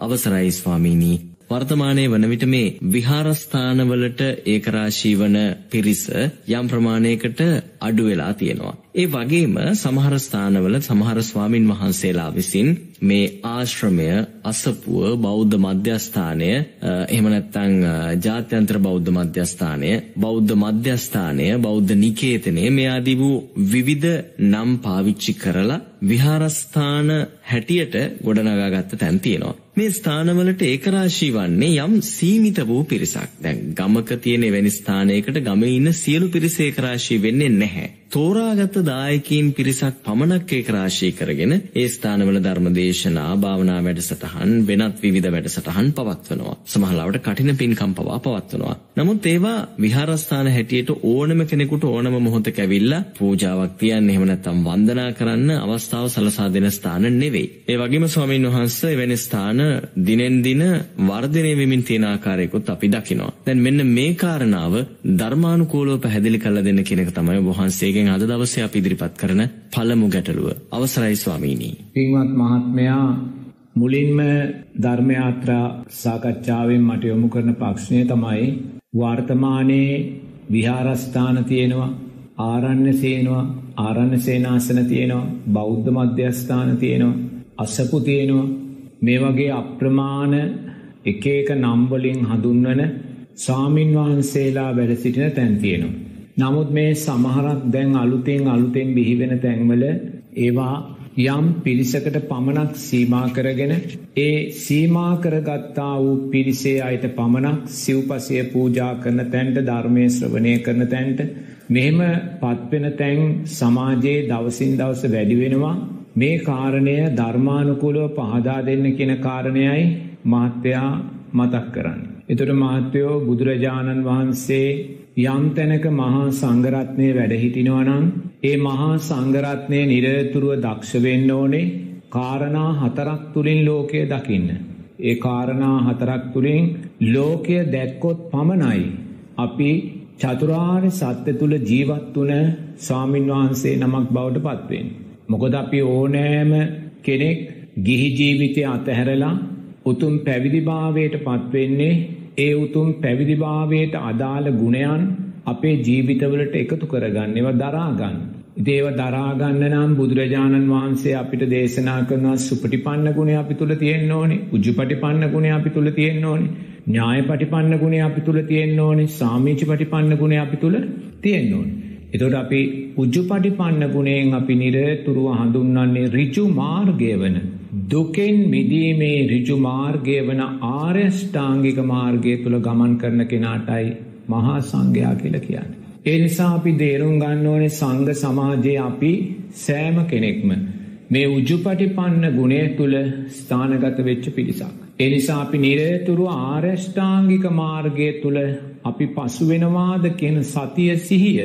අවසරයි ස්වාමීනි වර්තමානයේ වන විට මේ විහාරස්ථානවලට ඒකරාශී වන පිරිස යම් ප්‍රමාණයකට අඩු වෙලා තියෙනවා. ඒ වගේම සමහර ස්ථානවල සමහර ස්වාමින් වහන්සේලා විසින් මේ ආශ්‍රමය අසපුව බෞද්ධ මධ්‍යස්ථානය එහෙම නැත්නම් ජාත්‍යන්තර බෞද්ධ මධ්‍යස්ථානය බෞද්ධ මධ්‍යස්ථානය බෞද්ධ නිකේතනය මේ ආදී වූ විවිධ නම් පාවිච්චි කරලා විහාරස්ථාන හැටියට ගොඩනගාගත්ත තැන් තියෙනවා. මේ ස්ථානවලට ඒකරාශී වන්නේ යම් සීමිත වූ පිරිසක්. දැන් ගමක තියෙන එවැනි ස්ථානයකට ගමේ ඉන්න සියලු පිරිස ඒකරාශී වෙන්නේ නැහැ. තෝරාගත් දායකීන් පිරිසක් පමණක් ඒක රාශී කරගෙන ඒ ස්ථානවල ධර්මදේශනා භාවනා වැඩසටහන් වෙනත් විවිධ වැඩසටහන් පවත්වනවා. සමහරවිට කටින පින්කම් පවා පවත්වනවා. නමුත් ඒවා විහාරස්ථාන හැටියට ඕනම කෙනෙකුට ඕනම මොහොතක ඇවිල්ලා පූජාවක් තියන්න එහෙම නැත්නම් වන්දනා කරන්න අවස්ථාව සලසා දෙන ස්ථාන නෙවෙයි. ඒ වගේම ස්වාමීන් වහන්සේ එවැනි ස්ථාන දිනෙන් දින වර්ධනය වෙමින් තියෙන ආකාරයකුත් අපි දකිනවා. දැන් මෙන්න මේ කාරණාව ධර්මානුකූලව පැහැදිලි කරලා දෙන්න කියන එක තමයි වහන්සේගේ ඔබගෙන් අද දවසේ අපි ඉදිරිපත් කරන පළමු ගැටලුව. අවසරයි ස්වාමීනි. පින්වත් මහත්මයා මුලින්ම ධර්ම යාත්‍රා සාකච්ඡාවෙන් මට යොමු කරන ප්‍රශ්නය තමයි වර්තමානයේ විහාරස්ථාන තියෙනවා ආරණ්‍ය සේනවා ආරණ්‍ය සේනාසන තියෙනවා බෞද්ධ මධ්‍යස්ථාන තියෙනවා අසපු තියෙනවා මේ වගේ අප්‍රමාණ එක එක නම් වලින් හඳුන්වන ස්වාමින් වහන්සේලා වැඩ සිටින තැන් තියෙනවා නමුත් මේ සමහරක් දැන් අලුතෙන් අලුතෙන් බිහිවෙන තැන්වල ඒවා යම් පිරිසකට පමණක් සීමා කරගෙන ඒ සීමා කරගත්තා වූ පිරිසේ අයට පමණක් සිව්පසය පූජා කරන තැන්ට ධර්මය ශ්‍රවණය කරන තැන්ට මෙහෙම පත්වෙන තැන් සමාජයේ දවසින් දවස වැඩි වෙනවා මේ කාරණය ධර්මානුකූලව පහදා දෙන්න කියන කාරණයයි මහත්තයා මතක් කරන්න. එතොට මහත්තයෝ බුදුරජාණන් වහන්සේ යම් තැනක මහා සංගරත්නය වැඩහිටිනවනං ඒ මහා සංගරත්නය නිරතුරුව දක්ෂවෙන්න ඕනේ කාරණා හතරක් තුළින් ලෝකය දකින්න. ඒ කාරණා හතරක් තුළින් ලෝකය දැක්කොත් පමණයි. අපි චතුරාර්ය සත්‍ය තුළ ජීවත් වන ස්වාමින් වහන්සේ නමක් බවට පත්වෙන්. මොකොද අපි ඕනෑම කෙනෙක් ගිහි ජීවිතය අතහැරලා උතුම් පැවිදිභාවයට පත්වෙන්නේ ඒ උතුම් පැවිදිභාවයට අදාළ ගුණයන් අපේ ජීවිතවලට එකතු කරගන්න ඒව දරාගන්න. දේව දරාගන්න නම් බුදුරජාණන් වහන්සේ අපිට දේශනා කරනවා සුපටිපන්න ගුණේ අපි තුල තියෙන්න ඕනේ. උජුපටිපන්න ගුණේ අපි තුල තියෙන්න ඕනේ. ඥාය පටිපන්න ගුණේ අපි තුල තියෙන්න ඕනේ. සාමීච පටිපන්න ගුණේ අපි තුල තියෙන්න ඕනේ. එතකොට අපි උජුපටිපන්න ගුණයෙන් අපි නිරතුරුව හඳුන්වන්නේ ඍජු මාර්ගය වන දුකෙන් මිදීමේ ඍජු මාර්ගය වන ආර්යෂ්ටාංගික මාර්ගය තුල ගමන් කරන කෙනාටයි මහා සංඝයා කියලා කියන්නේ. ඒ නිසා අපි තේරුම් ගන්න ඕනේ සංඝ සමාජයේ අපි සෑම කෙනෙක්ම මේ උජුපටිපන්න ගුණය තුල ස්ථානගත වෙච්ච පිරිසක්. ඒ නිසා අපි නිරතුරු ආර්යෂ්ටාංගික මාර්ගය තුල අපි පසු වෙනවාද කියන සතිය සිහිය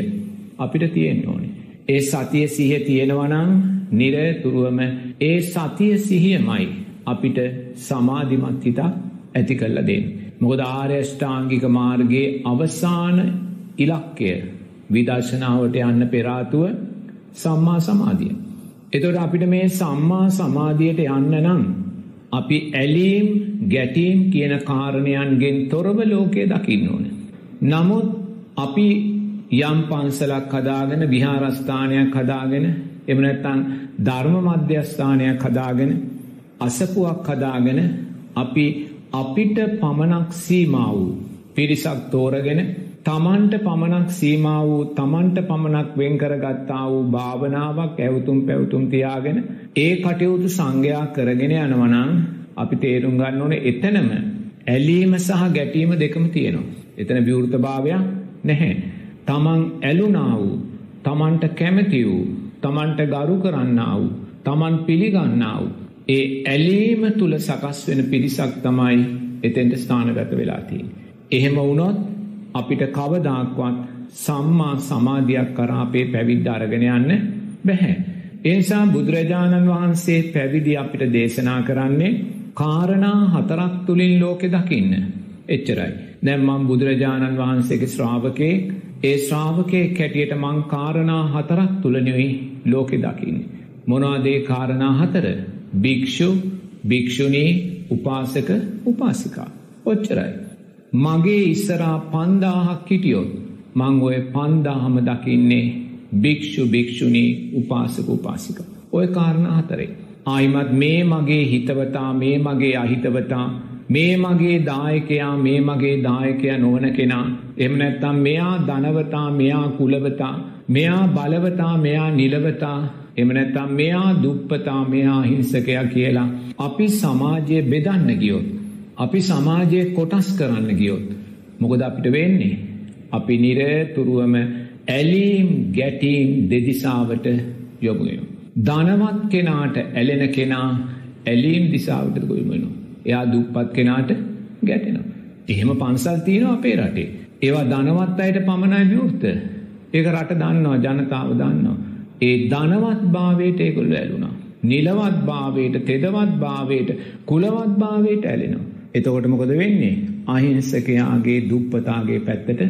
අපිට තියෙන්න ඕනේ. ඒ සතිය සිහිය තියෙනවා නම් නිරතුරුවම ඒ සතිය සිහියමයි අපිට සමාධිමත් හිතක් ඇති කළ දෙන්න. මොකද ආර්යෂ්ඨාංගික මාර්ගයේ අවසාන ඉලක්කය විදර්ශනාවට යන්න පෙරාතුව සම්මා සමාධිය. එතොට අපිට මේ සම්මා සමාධියට යන්න නම් අපි ඇලීම් ගැටීම් කියන කාරණයන්ගෙන් තොරව ලෝකය දකින්න ඕන. නමුත් අපි යම් පන්සලක් හදාගෙන විහාරස්ථානයක් හදාගෙන එමනැත්තං ධර්ම මධ්‍යස්ථානයක් හදාගෙන අසපුවක් හදාගෙන අපි අපිට පමණක් සීමා වූ පිරිසක් තෝරගෙන තමන්ට පමණක් සීමා වූ තමන්ට පමණක් වෙන්කරගත්තා වූ භාවනාවක් ඇවතුම් පැවතුම් තියාගෙන ඒ කටයුතු සංඝයා කරගෙන යනවනං අපි තේරුම් ගන්න ඕන එතනම ඇලීම සහ ගැටීම දෙකම තියෙනවා. එතන විවෘත භාවයක් නැහැ. තමන් ඇලුනා වූ තමන්ට කැමති වූ තමන්ට ගරු කරන්නා වූ තමන් පිළිගන්නා වූ ඒ ඇලීම තුළ සකස් වෙන පිරිසක් තමයි එතෙන්ට ස්ථානගත වෙලාතිී. එහෙම වුණොත් අපිට කවදාක්වත් සම්මා සමාධයක් කරාපේ පැවිද්ධ අරගෙන යන්න බැහැ. එනිසා බුදුරජාණන් වහන්සේ පැවිදි අපිට දේශනා කරන්නේ කාරණා හතරක් තුළින් ලෝකෙ දකින්න. එච්චරයි. දැම්මම් බුදුරජාණන් වහන්සේගේ ශ්‍රාවකේ ඒ ශ්‍රාවකය කැටියට මං කාරණා හතරක් තුළනෙවයි ලෝකෙ දකින්න. මොනවාදේ කාරණා හතර භික්‍ෂු භික්‍ෂුණී උපාසක උපාසිකා. ඔච්චරයි. මගේ ඉස්සරා පන්දාහක් හිටියොත් මං ඔය පන්දාහම දකින්නේ භික්‍ෂු භික්‍ෂුණී උපාසක උපාසික. ඔය කාරණ හතරේ. ආයිමත් මේ මගේ හිතවතා මේ මගේ අහිතවතා මේ මගේ දායකයා මේ මගේ දායකයා නොවන කෙනා එම නැත්තම් මෙයා ධනවතා මෙයා කුලවතා මෙයා බලවතා මෙයා නිලවතා එම නැත්තම් මෙයා දුප්පතා මෙයා හිංසකයා කියලා අපි සමාජය බෙදන්න ගියොත් අපි සමාජය කොටස් කරන්න ගියොත් මොකද අපිට වෙන්නේ අපි නිරතුරුවම ඇලීම් ගැටීම් දෙදිසාවට යොමුයෝ. ධනවත් කෙනාට ඇලෙන කෙනා ඇලීම් දිසාවට ගොයමනු. එයා දුප්පත් කෙනාට ගැටෙනවා. එහෙම පන්සල් තියෙන අපේ රටේ. ඒවා ධනවත් අයට පමණයි විවෘත. ඒක රට දන්නවා ජනතාව දන්නවා. ඒ ධනවත් භාවයට ඒගොල්ල ඇලුනා. නිලවත් භාවයට තෙදවත් භාවයට කුලවත් භාවයට ඇලෙනවා. එතකොට මොකද වෙන්නේ අහිංසකයාගේ දුප්පතාගේ පැත්තට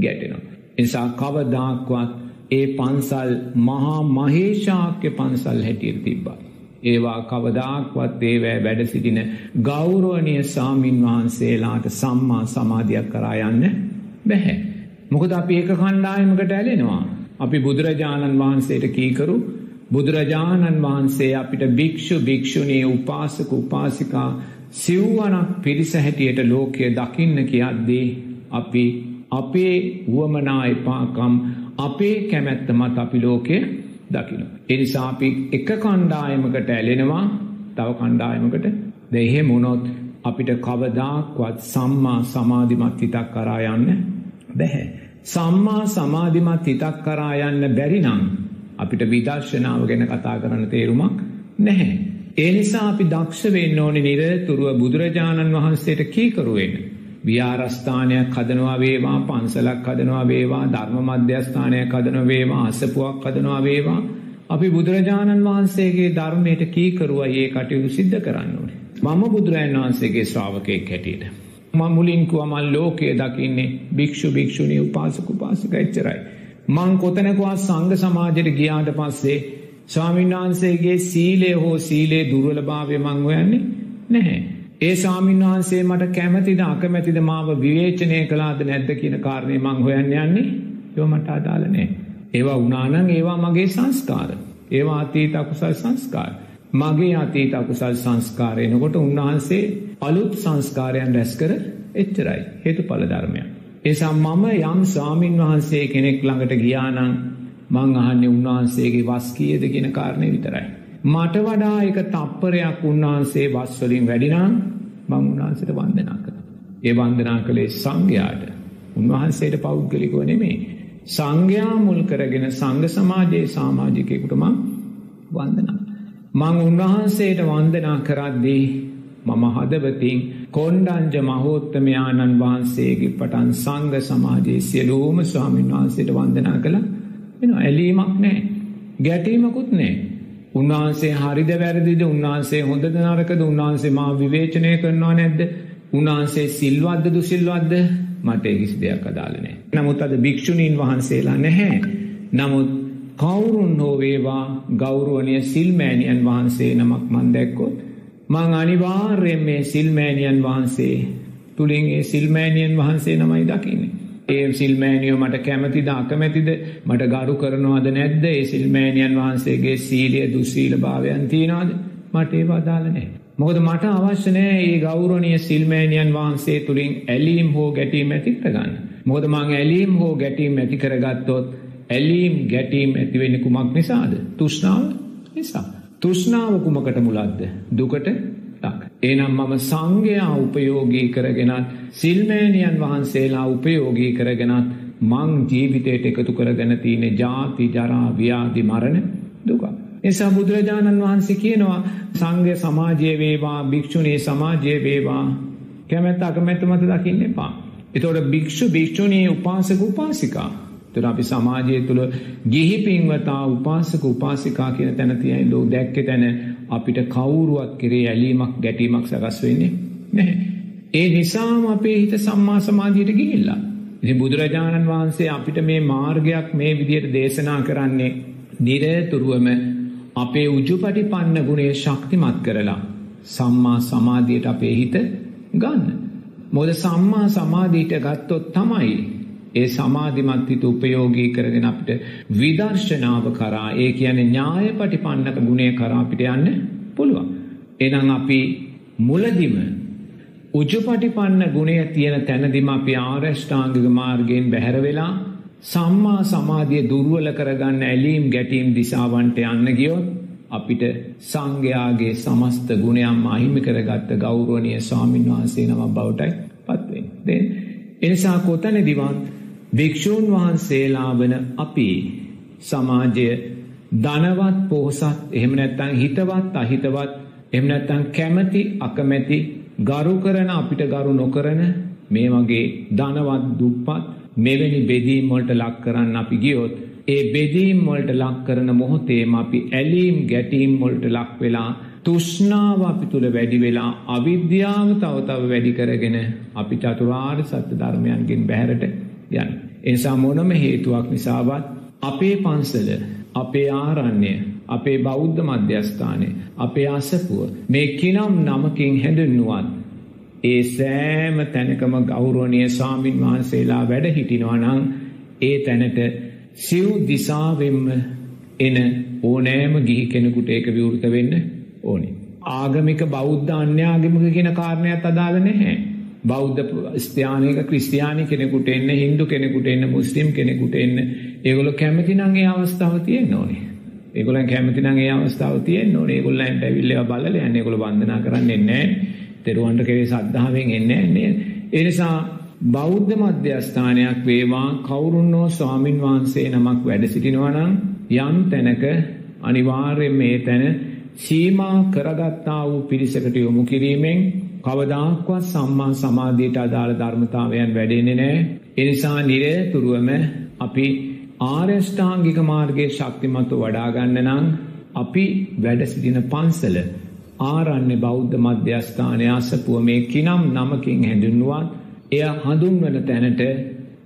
ගැටෙනවා. එනිසා කවදාක්වත් ඒ පන්සල් මහා මහේෂාක්‍ය පන්සල් හැටියට තිබ්බා. ඒවා කවදාක්වත් ඒවෑ වැඩ සිටින ගෞරුවනය සාමීන් වහන්සේලාට සම්මා සමාධයක් කරා යන්න බැහැ. මොකද අපි ඒක කණ්ඩායමකට ඇලෙනවා. අපි බුදුරජාණන් වහන්සේට කීකරු බුදුරජාණන් වහන්සේ අපිට භික්‍ෂු භික්‍ෂුණී උපාසක උපාසිකා සිව්වනක් පිරිස හැටියට ලෝකය දකින්න කියද්දී අපි අපේ වුවමනා එපාකම් අපේ කැමැත්ත මත් අපි ලෝකය දකින. එනිසා අපි එක කණ්ඩායමකට ඇලෙනවා තව කණ්ඩායමකට දෙහෙ මුණොත් අපිට කවදාක්වත් සම්මා සමාධිමත් හිතක් කරා යන්න බැහැ. සම්මා සමාධිමත් හිතක් කරා යන්න බැරිනං අපිට විදර්ශනාව ගැන කතා කරන්න තේරුමක් නැහැ. ඒ නිසා අපි දක්ෂ වෙන්න ඕනි නිරතුරුව බුදුරජාණන් වහන්සේට කීකරුවෙන්. විහාරස්ථානයක් හදනවා වේවා පන්සලක් හදනවා වේවා ධර්ම මධ්‍යස්ථානයක් හදන වේවා අසපුවක් හදනවා වේවා අපි බුදුරජාණන් වහන්සේගේ ධර්මයට කීකරුවා ඒ කටයුතු සිද්ධ කරන්න ඕනේ. මම බුදුරජාණන් වහන්සේගේ ශ්‍රාවකයෙක් හැටියට. මම මුලින් කිව්වා මම ලෝකයේ දකින්නේ භික්ෂු භික්ෂුණී උපාසක උපාසික එච්චරයි. මං කොතනකවත් සංඝ සමාජයට ගියාට පස්සේ ස්වාමීන් වහන්සේගේ සීලය හෝ සීලේ දුර්වලභාවය මං හොයන්නේ නැහැ. ඒ ස්වාමීන් වහන්සේ මට කැමතිද අකමැතිද මාව විවේචනය කළාද නැද්ද කියන කාරණය මං හොයන්න යන්නේ ඒව මට අදාළ නෑ. ඒවා උනානං ඒවා මගේ සංස්කාර. ඒවා අතීත අකුසල් සංස්කාර. මගේ අතීත අකුසල් සංස්කාරයනකොට උන්වහන්සේ අලුත් සංස්කාරයන් රැස්කර එච්චරයි හේතු පල ධර්මයක්. එසා මම යම් ස්වාමීන් වහන්සේ කෙනෙක් ළඟට ගියානං මං අහන්නේ උන්වහන්සේගේ වස්කීයද කියෙන කාරණය විතරයි. මට වඩා එක තප්පරයක් උන්වහන්සේ වස්වලින් වැඩිනම් මං උන්වහන්සට වන්දනා කළ. ඒ වන්දනා කළේ සංඝයාට උන්වහන්සේට පෞද්ගලිකව නෙමේ. සංඝයා මුල් කරගෙන සංඝ සමාජයේ සාමාජිකයකුට මං වන්දනා. මං උන්වහන්සේට වන්දනා කරද්දී මම හදවතින් කොන්්ඩංජ මහෝත්තමයාණන් වහන්සේගේ පටන් සංඝ සමාජයේ සියලූම ස්වාමීන් වහන්සේට වන්දනා කළ එන ඇලීමක් නෑ ගැටීමකුත් නෑ උන්වහන්සේ හරිද වැරදිද උන්වහන්සේ හොඳ නරකද උන්වහන්සේ මා විවේචනය කරනවා නැද්ද උන්වහන්සේ සිල්වද්ද දුසිල්වද්ද මට කිසි දෙයක් අදාලනෑ. නමුත් අද භික්‍ෂුණීන් වහන්සේලා නැහැ. නමුත් කවුරුන් හෝවේවා ගෞරුවනය සිල්මෑනියන් වහන්සේ නමක් මන් දැක්කොත්. මං අනිවාර්යෙන් මේ සිල්මෑනියන් වහන්සේ තුළින් ඒ සිල්මෑනියන් වහන්සේ නමයි දකින්නේ. ඒ සිල්මෑනියෝ මට කැමතිද අකමැතිද මට ගරු කරනවාද නැද්ද ඒ සිල්මෑනියන් වහන්සේගේ සීලිය දුස්සීල භාවයන් තියනවාද මට ඒ වදාලනෑ. මොකද මට අවශ්‍යනෑ ඒ ගෞරණය සිල්මෑනියන් වහන්සේ තුළින් ඇලීම් හෝ ගැටීම් ඇති කරගන්න. මොකද මං ඇලීම් හෝ ගැටීම් ඇති කරගත්තොත් ඇලීම් ගැටීම් ඇතිවෙන්න කුමක් නිසාද. තුෂ්නාව නිසා. තුෂ්නාව කුමකට මුලද්ද. දුකට ලක්. එනම් මම සංඝයා උපයෝගී කරගෙනත් සිල්මෑනියන් වහන්සේලා උපයෝගී කරගෙනත් මං ජීවිතයට එකතු කරගෙන තියෙන ජාති ජරා ව්‍යාධි මරණ දුක. එසා බුදුරජාණන් වහන්සේ කියනවා සංඝ සමාජය වේවා භික්‍ෂුණී සමාජය වේවා කැමැත් අකමැත්ත මත දකින්න එපා. එතොට භික්‍ෂු භික්‍ෂුණී උපාසක උපාසිකා තුර අපි සමාජය තුළ ගිහි පින්වතා උපාසක උපාසිකා කියන තැන තියයි ලෝ දැක්ක තැන අපිට කවුරුවත් කෙරේ ඇලීමක් ගැටීමක් සකස් වෙන්නේ නැහැ. ඒ නිසාම අපේ හිත සම්මා සමාධියට ගිහිල්ලා. ඉති බුදුරජාණන් වහන්සේ අපිට මේ මාර්ගයක් මේ විදියට දේශනා කරන්නේ නිරතුරුවම අපේ උජුපටි පන්න ගුණේ ශක්තිමත් කරලා. සම්මා සමාධියට අපේ හිත ගන්න. මොද සම්මා සමාධීට ගත්තොත් තමයි ඒ සමාධිමත් හිත උපයෝගී කරගෙන අපිට විදර්ශනාව කරා ඒ කියන්නේ ඥාය පටිපන්නක ගුණය කරා අපිට යන්න පුළුවන්. එනම් අපි මුලදිම උජුපටිපන්න ගුණය තියෙන තැනදිම අපි ආර්යෂ්ඨාංගික මාර්ගයෙන් බැහැර වෙලා සම්මා සමාධිය දුර්වල කරගන්න ඇලීම් ගැටීම් දිසාවන්ට යන්න ගියොත් අපිට සංඝයාගේ සමස්ත ගුණයම් අහිමි කරගත්ත ගෞරවනීය ස්වාමින් වහන්සේ නමක් බවටයි පත්වෙන්නේ. දැන් එනිසා කොතනදිවත් භික්ෂූන් වහන්සේලා වන අපි සමාජය ධනවත් පොහොසත් එහෙම නැත්නම් හිතවත් අහිතවත් එහෙම නැත්නම් කැමැති අකමැති ගරු කරන අපිට ගරු නොකරන මේ වගේ ධනවත් දුප්පත් මෙවැනි බෙදීම් වලට ලක් කරන්න අපි ගියොත් ඒ බෙදීම් වලට ලක් කරන මොහොතේම අපි ඇලීම් ගැටීම් වලට ලක් වෙලා තුෂ්ණාව අපි තුල වැඩි වෙලා අවිද්‍යාව තව තව වැඩි කරගෙන අපි චතුරාර්ය සත්‍ය ධර්මයන්ගෙන් බැහැරට යන. ඒ නිසා මොනම හේතුවක් නිසාවත් අපේ පන්සල, අපේ ආරණ්‍ය, අපේ බෞද්ධ මධ්‍යස්ථානය, අපේ අසපුව මේ කිනම් නමකින් හැඳින්නුවත් ඒ සෑම තැනකම ගෞරවනීය ස්වාමින් වහන්සේලා වැඩ හිටිනවා නම් ඒ තැනට සිව් දිසාවෙන්ම එන ඕනෑම ගිහි කෙනෙකුට ඒක විවෘත වෙන්න ඕනේ. ආගමික බෞද්ධ අන්‍යාගමික කියන කාරණයක් අදාළ නැහැ. බෞද්ධ ස්ත්‍යානයක ක්‍රිස්තියානි කෙනෙකුට එන්න හින්දු කෙනෙකුට එන්න මුස්ලිම් කෙනෙකුට එන්න ඒගොල්ලෝ කැමති නම් ඒ අවස්ථාව තියෙන්න ඕනේ. ඒගොල්ලන් කැමති නම් ඒ අවස්ථාව තියෙන්න ඕනේ. ඒගොල්ලන්ට ඇවිල්ලා බලලා යන්නේ. ඒගොල්ලෝ වන්දනා කරන්නේ නැහැ. තෙරුවන්ට කෙරේ සද්ධාවෙන් එන්නේ නැහැ. ඒ නිසා බෞද්ධ මධ්‍යස්ථානයක් වේවා කවුරුන්නෝ ස්වාමින් වහන්සේ නමක් වැඩ සිටිනවා නම් යම් තැනක අනිවාර්යයෙන් මේ තැන සීමා කරගත්තා වූ පිරිසකට යොමු කිරීමෙන් කවදාක්වත් සම්මා සමාධියට අදාළ ධර්මතාවයන් වැඩෙන්නේ නැහැ. ඒ නිසා නිරතුරුවම අපි ආර්යෂ්ඨාංගික මාර්ගයේ ශක්තිමත්ව වඩා ගන්න නම් අපි වැඩ සිටින පන්සල ආරණ්‍ය බෞද්ධ මධ්‍යස්ථානය අසපුව මේ කිනම් නමකින් හැඳින්වුවත් එය හඳුන්වන තැනට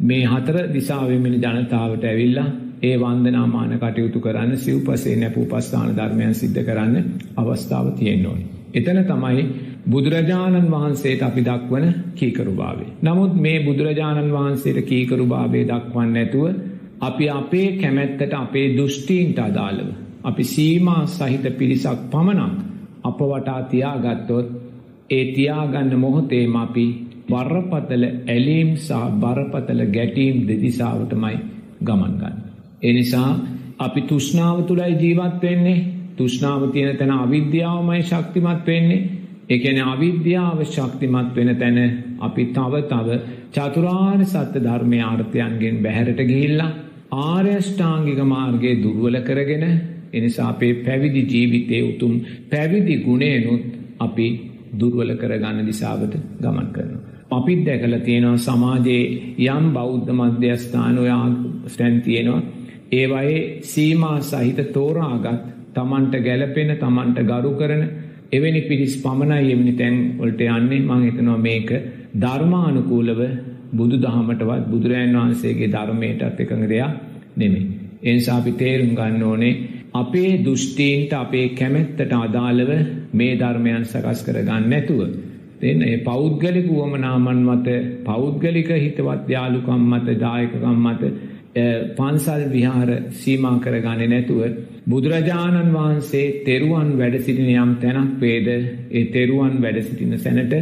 මේ හතර දිසාවෙමින ජනතාවට ඇවිල්ලා ඒ වන්දනාමාන කටයුතු කරන්න සිව්පසේ නැපූ පස්ථාන ධර්මයන් සිද්ධ කරන්න අවස්ථාව තියෙන්න ඕනි. එතන තමයි බුදුරජාණන් වහන්සේට අපි දක්වන කීකරුභාවේ. නමුත් මේ බුදුරජාණන් වහන්සේට කීකරුභාවේ දක්වන්න නැතුව අපි අපේ කැමැත්තට අපේ දෘෂ්ටීන්ට අදාළව. අපි සීමා සහිත පිරිසක් පමණක් අප වටා තියාගත්තොත් ඒ තියාගන්න මොහොතේම අපි බරපතල ඇලීම් සහ බරපතල ගැටීම් දෙදිසාවටමයි ගමන් ගන්න. ඒ නිසා අපි තෘෂ්ණාව තුලයි ජීවත් වෙන්නේ. තෘෂ්ණාව තියෙන තැන අවිද්‍යාවමයි ශක්තිමත් වෙන්නේ. ඒ කියන්නේ අවිද්‍යාව ශක්තිමත් වෙන තැන අපි තව තව චතුරාර්ය සත්‍ය ධර්මයේ ආර්ථයන්ගෙන් බැහැරට ගිහිල්ලා ආර්ය ශ්‍රාංගික මාර්ගයේ දුර්වල කරගෙන එනිසා අපේ පැවිදි ජීවිතයේ උතුම් පැවිදි ගුණේනොත් අපි දුර්වල කරගන්න දිශාවට ගමන් කරනවා. අපිත් දැකලා තියෙනවා සමාජයේ යම් බෞද්ධ මධ්‍යස්ථාන ඔය ස්ටැන් තියෙනවා. ඒවයේ සීමා සහිත තෝරාගත් තමන්ට ගැළපෙන තමන්ට ගරු කරන එවැනි පිරිස් පමණයි එවැනි තැන් වලට යන්නේ මම හිතනවා මේක ධර්මානුකූලව බුදු දහමටවත් බුදුරජාන් වහන්සේගේ ධර්මයටත් එකඟ දෙයක් නෙමෙයි. ඒ නිසා අපි තේරුම් ගන්න ඕනේ අපේ දෘෂ්ටීන්ට අපේ කැමැත්තට අදාළව මේ ධර්මයන් සකස් කර ගන්න නැතුව දෙන්න ඒ පෞද්ගලික උවමනාමන් මත පෞද්ගලික හිතවත් යාළුකම් මත දායකකම් මත පන්සල් විහාර සීමා කරගන්නේ නැතුව බුදුරජාණන් වහන්සේ තෙරුවන් වැඩ සිටින යම් තැනක් වේද? ඒ තෙරුවන් වැඩ සිටින සැනට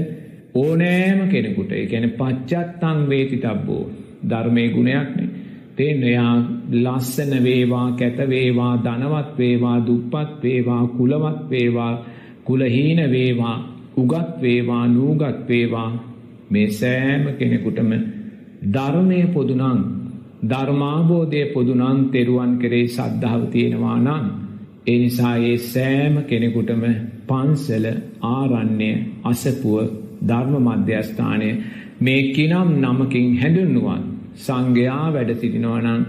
ඕනෑම කෙනෙකුට ඒ කියන්නේ පච්චත්තං වේතිතබ්බෝ ධර්මයේ ගුණයක්නේ තේන්න එයා ලස්සන වේවා කැත වේවා ධනවත් වේවා දුප්පත් වේවා කුලවත් වේවා කුලහීන වේවා උගත් වේවා නූගත් වේවා. මේ සෑම කෙනෙකුටම ධර්මයේ පොදුනම් ධර්මාබෝධය පොදුනම් තෙරුවන් කෙරේ සද්ධාව තියෙනවා නම් ඒ නිසා ඒ සෑම කෙනෙකුටම පන්සල ආරණ්‍ය අසපුව ධර්ම මධ්‍යස්ථානය මේ කිනම් නමකින් හැඳුන්නුවන්. සංඝයා වැඩ සිටිනවා නම්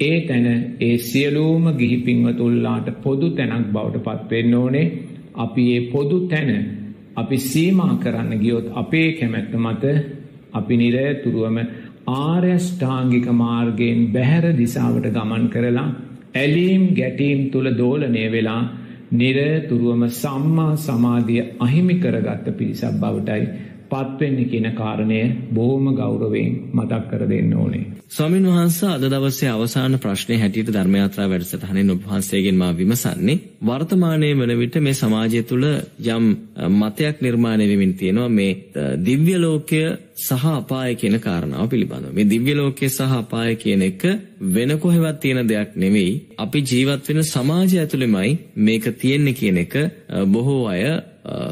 ඒ තැන ඒ සියලුම ගිහි පින්වතුන්ලාට පොදු තැනක් බවට පත් වෙන්න ඕනේ. අපි ඒ පොදු තැන අපි සීමා කරන්න ගියොත් අපේ කැමැත්ත මත අපි නිරතුරුවම ආර්යෂ්ඨාංගික මාර්ගයෙන් බැහැර දිසාවට ගමන් කරලා ඇලීම් ගැටීම් තුල දෝලණය වෙලා නිරතුරුවම සම්මා සමාධිය අහිමි කරගත්ත පිරිසක් බවටයි පත්වෙන්නේ කියන කාරණය බොහොම ගෞරවයෙන් මතක් කර දෙන්න ඕනේ. ස්වාමින් වහන්සේ අද දවසේ අවසාන ප්‍රශ්නය හැටියට ධර්මයාත්‍රා වැඩසටහනින් ඔබ වහන්සේගෙන් මා විමසන්නේ වර්තමානයේ වන විට මේ සමාජය තුළ යම් මතයක් නිර්මාණය වෙමින් තියෙනවා මේ දිව්‍ය ලෝකය සහ අපාය කියන කාරණාව පිළිබඳව. මේ දිව්‍ය ලෝකය සහ අපාය කියන එක වෙන කොහෙවත් තියෙන දෙයක් නෙවෙයි. අපි ජීවත් වෙන සමාජය ඇතුළෙමයි මේක තියෙන්නේ කියන එක බොහෝ අය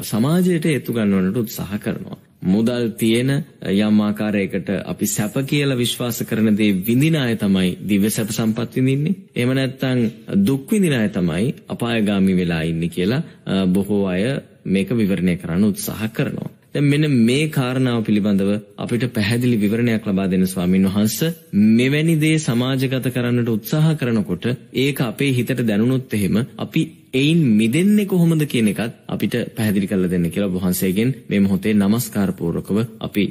සමාජයට එතු ගන්නවනට උත්සාහ කරනවා. මුදල් තියෙන යම් ආකාරයකට අපි සැප කියලා විශ්වාස කරන දේ විඳින අය තමයි දිව්‍ය සැප සම්පත් විඳින්නේ. එහෙම නැත්නම් දුක් විඳින අය තමයි අපායগামী වෙලා ඉන්නේ කියලා බොහෝ අය මේක විවරණය කරන්න උත්සාහ කරනවා. දැන් මෙන්න මේ කාරණාව පිළිබඳව අපිට පැහැදිලි විවරණයක් ලබා දෙන ස්වාමින් වහන්සේ මෙවැනි දේ සමාජගත කරන්නට උත්සාහ කරනකොට ඒක අපේ හිතට දැනුනොත් එහෙම අපි එයින් මිදෙන්නේ කොහොමද කියන එකත් අපිට පැහැදිලි කරලා දෙන්න කියලා වහන්සේගෙන් මේ මොහොතේ নমස්කාර පූර්වකව අපි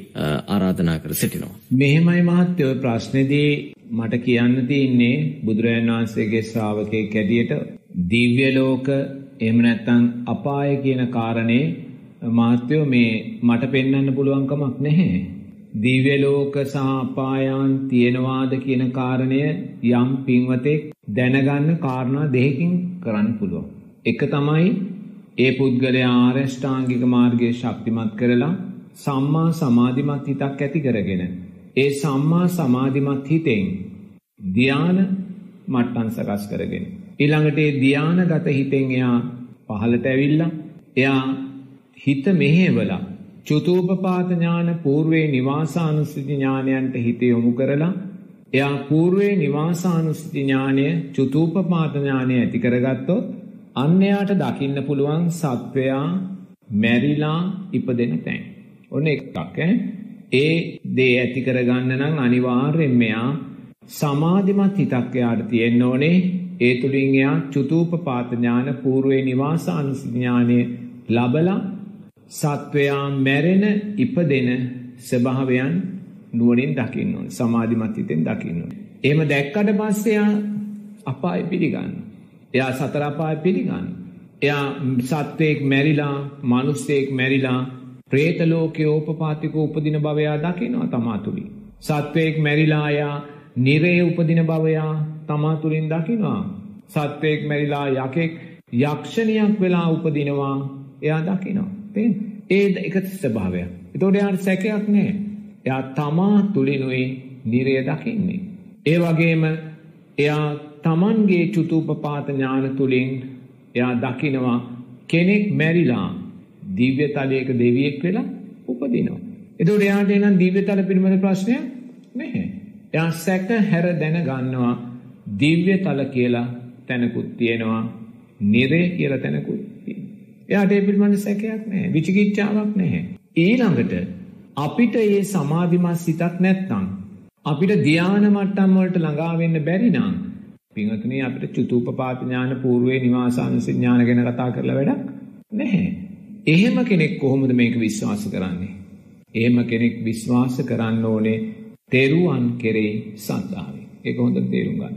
ආරාධනා කර සිටිනවා. මෙහෙමයි මහත්තයෝ ප්‍රශ්නේදී මට කියන්න තියෙන්නේ බුදුරජාණන් වහන්සේගේ ශ්‍රාවකයෙක් ඇදියට දිව්‍ය ලෝක එහෙම නැත්නම් අපාය කියන කාරණේ මාත්‍යෝ මේ මට පෙන්වන්න පුළුවන් කමක් නැහැ. දිව්‍ය ලෝක සහ අපායන් තියෙනවාද කියන කාරණය යම් පින්වතෙක් දැනගන්න කාරණා දෙකකින් කරන්න පුළුවන්. එක තමයි ඒ පුද්ගලයා ආරෂ්ඨාංගික මාර්ගයේ ශක්තිමත් කරලා සම්මා සමාධිමත් හිතක් ඇති කරගෙන ඒ සම්මා සමාධිමත් හිතෙන් ධ්‍යාන මට්ටම් සකස් කරගෙන ඊළඟට ඒ ධ්‍යානගත හිතෙන් එයා පහළට ඇවිල්ලා එයා හිත මෙහෙවලා චතුූපපාත ඥාන పూర్වේ නිවාසානුස්සති ඥානයන්ට හිත යොමු කරලා එයා పూర్වේ නිවාසානුස්ති ඥානය, චතුූපපාත ඥානය ඇති කරගත්තොත් අන්න එයාට දකින්න පුළුවන් සත්වයා මැරිලා ඉපදෙන තැන්. ඔන්න එකක් ඈ. ඒ දේ ඇති කරගන්න නම් අනිවාර්යෙන්ම එයා සමාධිමත් හිතක් එයාට තියෙන්න ඕනේ. ඒ තුලින් එයා චතුූපපාත ඥාන పూర్වේ නිවාසානුස්ති ඥානය ලබලා සත්වයා මැරෙන ඉපදෙන ස්වභාවයන් නුවණින් දකින්න ඕනේ. සමාධිමත් හිතෙන් දකින්න ඕනේ. එහෙම දැක්කට පස්සේ යා අපාය පිළිගන්න. එයා සතර අපාය පිළිගන්න. එයා සත්වයෙක් මැරිලා, මිනිස්සෙක් මැරිලා, പ്രേත ලෝකයේ උපපාතික උපදින භවය දකිනවා තමා තුලින්. සත්වයෙක් මැරිලා යා නිරේ උපදින භවය තමා තුලින් දකිනවා. සත්වයෙක් මැරිලා යකෙක් යක්ෂණියක් වෙලා උපදිනවා එයා දකිනවා. තේරෙනවද? ඒ එක ස්වභාවයක්. ඒතකොට යාට සැකයක් නැහැ. එයා තමා තුලිනුයි නිරය දකින්නේ. ඒ වගේම එයා තමන්ගේ චුතුපපාත ඥාන තුලින් එයා දකිනවා කෙනෙක් මැරිලා දිව්‍ය තලයක දෙවියෙක් වෙලා උපදිනවා. එතකොට එයාට එනම් දිව්‍ය තල පිළිබඳ ප්‍රශ්නයක් නැහැ. එයා සැක හැර දැන ගන්නවා දිව්‍ය තල කියලා තැනකුත් තියෙනවා. නිරේ කියලා තැනකුත් එයාට ඒ පිළිබඳ සැකයක් නැහැ. විචිකිච්ඡාවක් නැහැ. ඊළඟට අපිට මේ සමාධිමත් සිතක් නැත්නම් අපිට ධානා මට්ටම් වලට ළඟා වෙන්න බැරි නම් පින්වතුනි අපිට චුතුපපාත ඥාන పూర్වේ නිවාසානුස ඥාන ගැන කතා කරලා වැඩක් නැහැ. එහෙම කෙනෙක් කොහොමද මේක විශ්වාස කරන්නේ? එහෙම කෙනෙක් විශ්වාස කරන්න ඕනේ තෙරුවන් කෙරෙහි සද්ධාවෙන්. ඒක හොඳට තේරුම් ගන්න.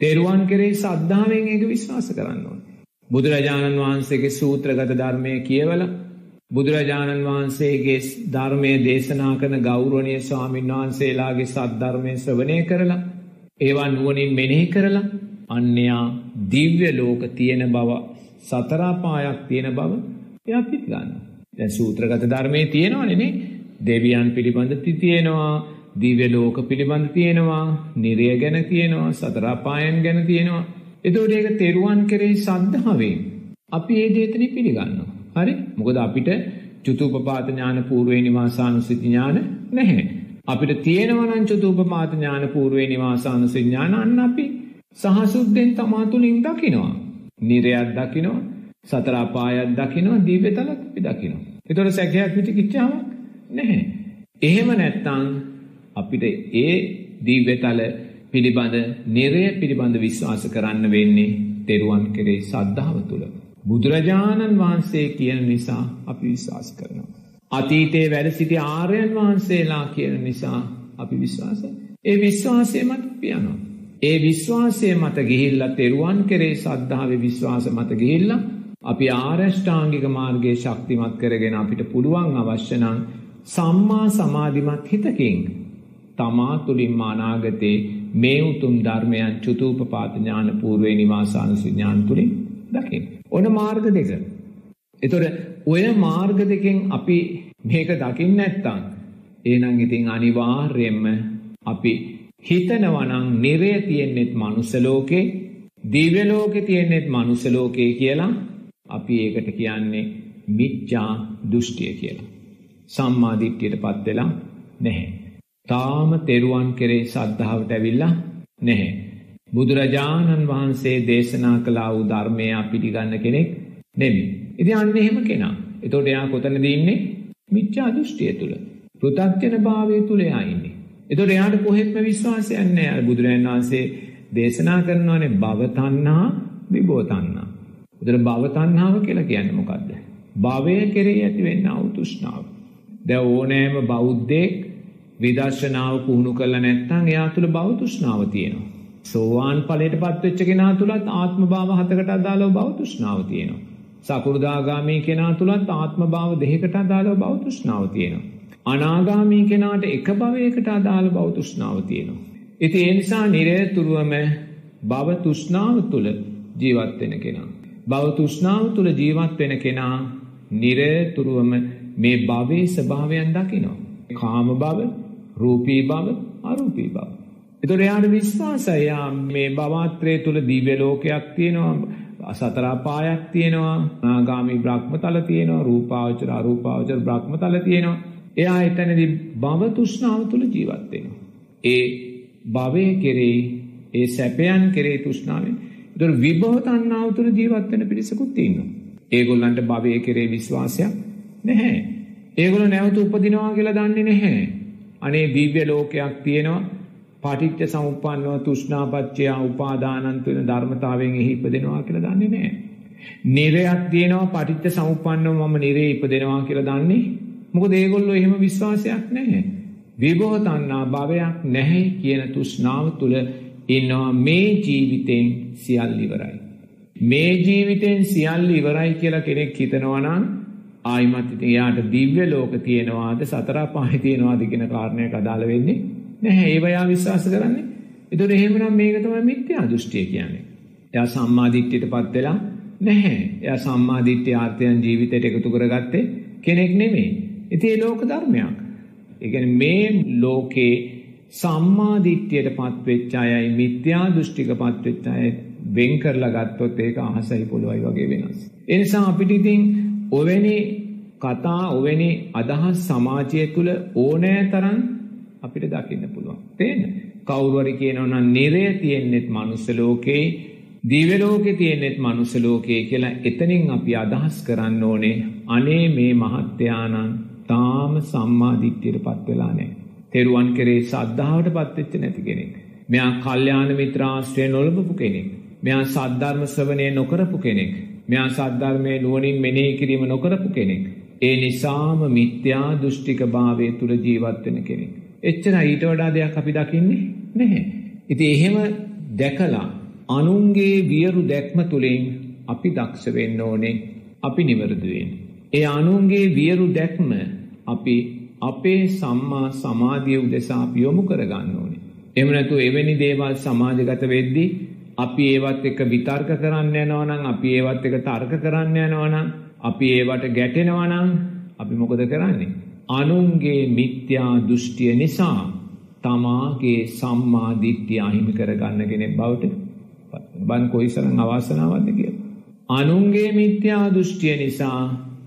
තෙරුවන් කෙරෙහි සද්ධාවෙන් ඒක විශ්වාස කරන්න ඕනේ. බුදුරජාණන් වහන්සේගේ සූත්‍රගත ධර්මය කියවල බුදුරජාණන් වහන්සේගේ ධර්මය දේශනා කරන ගෞරවනය ස්වාමීන් වහන්සේලාගේ සද්ධර්මය ශ්‍රවණය කරලා ඒවා නුවනින් මෙනෙහි කරලා අන්‍යයා දිව්‍ය ලෝක තියෙන බව සතරාපායක් තියෙන බව එයා පිළිගන්න. දැන් සූත්‍රගත ධර්මයේ තියෙනවනේ දෙවියන් පිළිබඳ තියෙනවා දිව්‍ය ලෝක පිළිබඳ තියෙනවා නිරය ගැන තියෙනවා සතරාපායන් ගැන තියෙනවා එතකොට ඒක තෙරුවන් කෙරෙහි සද්ධාවෙන් අපි ඒ දේතන පිළිගන්නවා. හරි? මොකද අපිට චතුූපපාත ඥාන పూర్වේ නිවාසානුසති ඥාන නැහැ. අපිට තියෙනවා නම් චතුූපපාත ඥාන పూర్වේ නිවාසානුසති ඥාන අන්න අපි සහසුද්දෙන් තමා තුලින් දකිනවා. නිරයක් දකිනවා, සතර අපායක් දකිනවා, දීපතලක් අපි දකිනවා. ඒතකොට සැකයක් පිටිකිච්චාම නැහැ. එහෙම නැත්නම් අපිට ඒ දිව්‍යතල පිළිබඳ නිරය පිළිබඳ විශ්වාස කරන්න වෙන්නේ තෙරුවන් කෙරෙහි සද්ධාව තුළ. බුදුරජාණන් වහන්සේ කියන නිසා අපි විශ්වාස කරනවා. අතීතයේ වැඩ සිටි ආර්යයන් වහන්සේලා කියන නිසා අපි විශ්වාස. ඒ විශ්වාසය මත පියනවා. ඒ විශ්වාසය මත ගිහිල්ලා තෙරුවන් කෙරේ සද්ධාවේ විශ්වාස මත ගිහිල්ලා අපි ආරෂ්ඨාංගික මාර්ගයේ ශක්තිමත් කරගෙන අපිට පුළුවන් අවශ්‍ය නම් සම්මා සමාධිමත් හිතකින් තමා තුළින්ම අනාගතේ මේ උතුම් ධර්මයන් චුතූපපාත ඥාන පූර්වේ නිවාසානුසි ඥාන තුළින් දකින්න. ඔන මාර්ග දෙක. එතොට ඔය මාර්ග දෙකෙන් අපි මේක දකින්න නැත්තං ඒනං ඉතින් අනිවාර්යෙන්ම අපි හිතනවනං නිරය තියෙන්නෙත් මනුස්සලෝකේ දිව්‍යලෝකෙ තියෙන්නෙත් මනුස්සලෝකේ කියලා අපි ඒකට කියන්නේ මිච්චා දෘෂ්ටිය කියලා. සම්මාධිට්්‍යයට පත්වෙලා නැහැ. තාම තෙරුවන් කෙරේ සද්ධාවට ඇවිල්ලා නැහැ. බුදුරජාණන් වහන්සේ දේශනා කලා වූ ධර්මය පිටිගන්න කෙනෙක් නෙමි. ඉති අන්න එහෙම කෙනා. එතොට එයා කොතන දන්නේ මිච්චා දෘෂ්ටිය තුළ. පෘතක්්‍යන භාවය තුළේ අයින්නේ. එතොට එයාට කොහෙත්ම විශ්වාසයන්න අ බුදුරජන් වහන්සේ දේශනා කරනවානේ භවතන්නා විබෝතන්නා. උදර භවතන්නාව කියලා කියන්න මොකක්ද. භවය කෙරේ ඇතිවෙන්න අවතුෂ්නාව. දැ ඕනෑම බෞද්ධෙක් විදර්ශනාව පුහුණු කල නැත්තං එයා තුළ බෞතුෂ්නාව තියෙනවා. සෝවාන් පලට පත්වෙච්ච කෙනා තුළත් ආත්ම භාව හතකට අදාලෝ බෞතුෂ්නාව තියෙනවා. සකුරදාගාමී කෙනා තුළත් ආත්ම භාව දෙකට අදාලෝ බෞතුෂ්නාව තියෙනවා. අනාගාමී කෙනාට එක භවයකට අදාළ බෞතුෂ්නාව තියෙනවා. ඉති එනිසා නිරේතුරුවම බව තුෂ්නාව තුළ ජීවත්වෙන කෙනා. බව තුෂ්නාව තුළ ජීවත් වෙන කෙනා නිරේතුරුවම මේ භවේ ස්භාවයන් දකිනවා. කාම බව රූපී බව අරූපී බව. එතොට එයාට විශ්වාසයා මේ භවාත්‍රය තුළ දීවලෝකයක් තියෙනවා සතරාපායක් තියෙනවා නාගාමි බ්‍රහ්ම තල තියෙනවා රූපාවචර අරූපාවචර බ්‍රහ්ම තල තියෙනවා එයා එතැනදි බව තුෂ්නාව තුළ ජීවත්වෙනවා. ඒ භවය කෙරෙයි ඒ සැපයන් කෙරේ තුෂ්නාවෙන් දොර විබෝතන්නාව තුළ ජීවත්වන පිරිසකුත් තින්න. ඒගොල්ලන්ට භවය කෙරේ විශ්වාසයක් නැහැ. ඒගොල නැවත උපදිනවා කියලා දන්නේ නැහැ. අනේ දීව්‍ය ලෝකයක් තියෙනවා පටිච්ච සමුපන්නව තුෂ්නාපච්චයා උපාදානන්තුවෙන ධර්මතාවෙන් එහි ඉපදෙනවා කියලා දන්නේ නෑ. නිරයක් තියෙනවා පටිච්ච සමුපන්නව මම නිරේ ඉපදෙනවා කියලා දන්නේ මොක දේගොල්ලො එහෙම විශ්වාසයක් නැහැ. විබෝතන්නා භවයක් නැහැ කියන තුෂ්නාව තුළ ඉන්නවා මේ ජීවිතෙන් සියල් ඉවරයි. මේ ජීවිතෙන් සියල්ල ඉවරයි කියලා කෙනෙක් හිතනවනම් ආයිමත් ඉතින් යාට දිව්‍ය ලෝක තියෙනවාද සතර පහයි තියෙනවාද කියන කාරණයක් අදාළ වෙන්නේ නැහැ ඒවයා විශ්වාස කරන්නේ. එතකොට එහෙමනම් මේක තමයි මිත්‍යා දෘෂ්ටිය කියන්නේ. එයා සම්මාදිට්ඨියට පත් වෙලා නැහැ. එයා සම්මාදිට්ඨිය ආර්ථයන් ජීවිතයට එකතු කරගත්තේ කෙනෙක් නෙමෙයි. ඉතින් ඒ ලෝක ධර්මයක්. ඒ කියන්නේ මේ ලෝකේ සම්මාදිට්ඨියට පත් වෙච්ච අයයි මිත්‍යා දෘෂ්ටික පත් වෙච්ච අය වෙන් කරලා ගත්තොත් ඒක අහසයි පොළොවයි වගේ වෙනස්. ඒ නිසා අපිට ඉතින් ඔවැනි කතා ඔවැනි අදහස් සමාජය තුළ ඕනෑ තරන් අපිට දකින්න පුළුවන්. තේන කවුරුවරි කියනවන නිරය තියෙන්නෙත් මනුස්සලෝකෙයි දීවලෝකෙ තියෙන්නෙත් මනුස්සලෝකයේ කියලා එතනින් අපි අදහස් කරන්න ඕනේ අනේ මේ මහත්තයානන් තාම සම්මාධිත්‍යයට පත්වෙලා නෑ. තෙරුවන් කරේ සද්ධාවට පත්වෙච්ච නැති කෙනෙක්. මෙයා කල්්‍යාන මිත්‍රාශ්‍රය නොලබපු කෙනෙක්. මෙයා සද්ධර්ම ශ්‍රවනය නොකරපු කෙනෙක්. මෙයා සද්ධර්මය නුවනින් මෙනේ කිරීම නොකරපු කෙනෙක්. ඒ නිසාම මිත්‍යා දෘෂ්ටික භාවය තුළ ජීවත්වෙන කෙනෙක්. එච්චර ඊට වඩා දෙයක් අපි දකින්නේ නැහැ. ඉති එහෙම දැකලා අනුන්ගේ වියරු දැක්ම තුළින් අපි දක්ෂ වෙන්න ඕනේ අපි නිවරදුවෙන්. ඒ අනුන්ගේ වියරු දැක්ම අපි අපේ සම්මා සමාධිය උදෙසා අපි යොමු කරගන්න ඕනේ. එමනැතු එවැනි දේවල් සමාජගත වෙද්දී අපි ඒවත් එක විතර්ක කරන්න යනවනම් අපි ඒවත් එක තර්ක කරන්න යනවනම් අපි ඒවට ගැටෙනවනම් අපි මොකද කරන්නේ. අනුන්ගේ මිත්‍යා දෘෂ්ටිය නිසා තමාගේ සම්මාධිත්‍යය අහිමි කරගන්න කෙනෙක් බවට බන් කොයිසරන් අවාසනාවද කිය. අනුන්ගේ මිත්‍යා දෘෂ්ටිය නිසා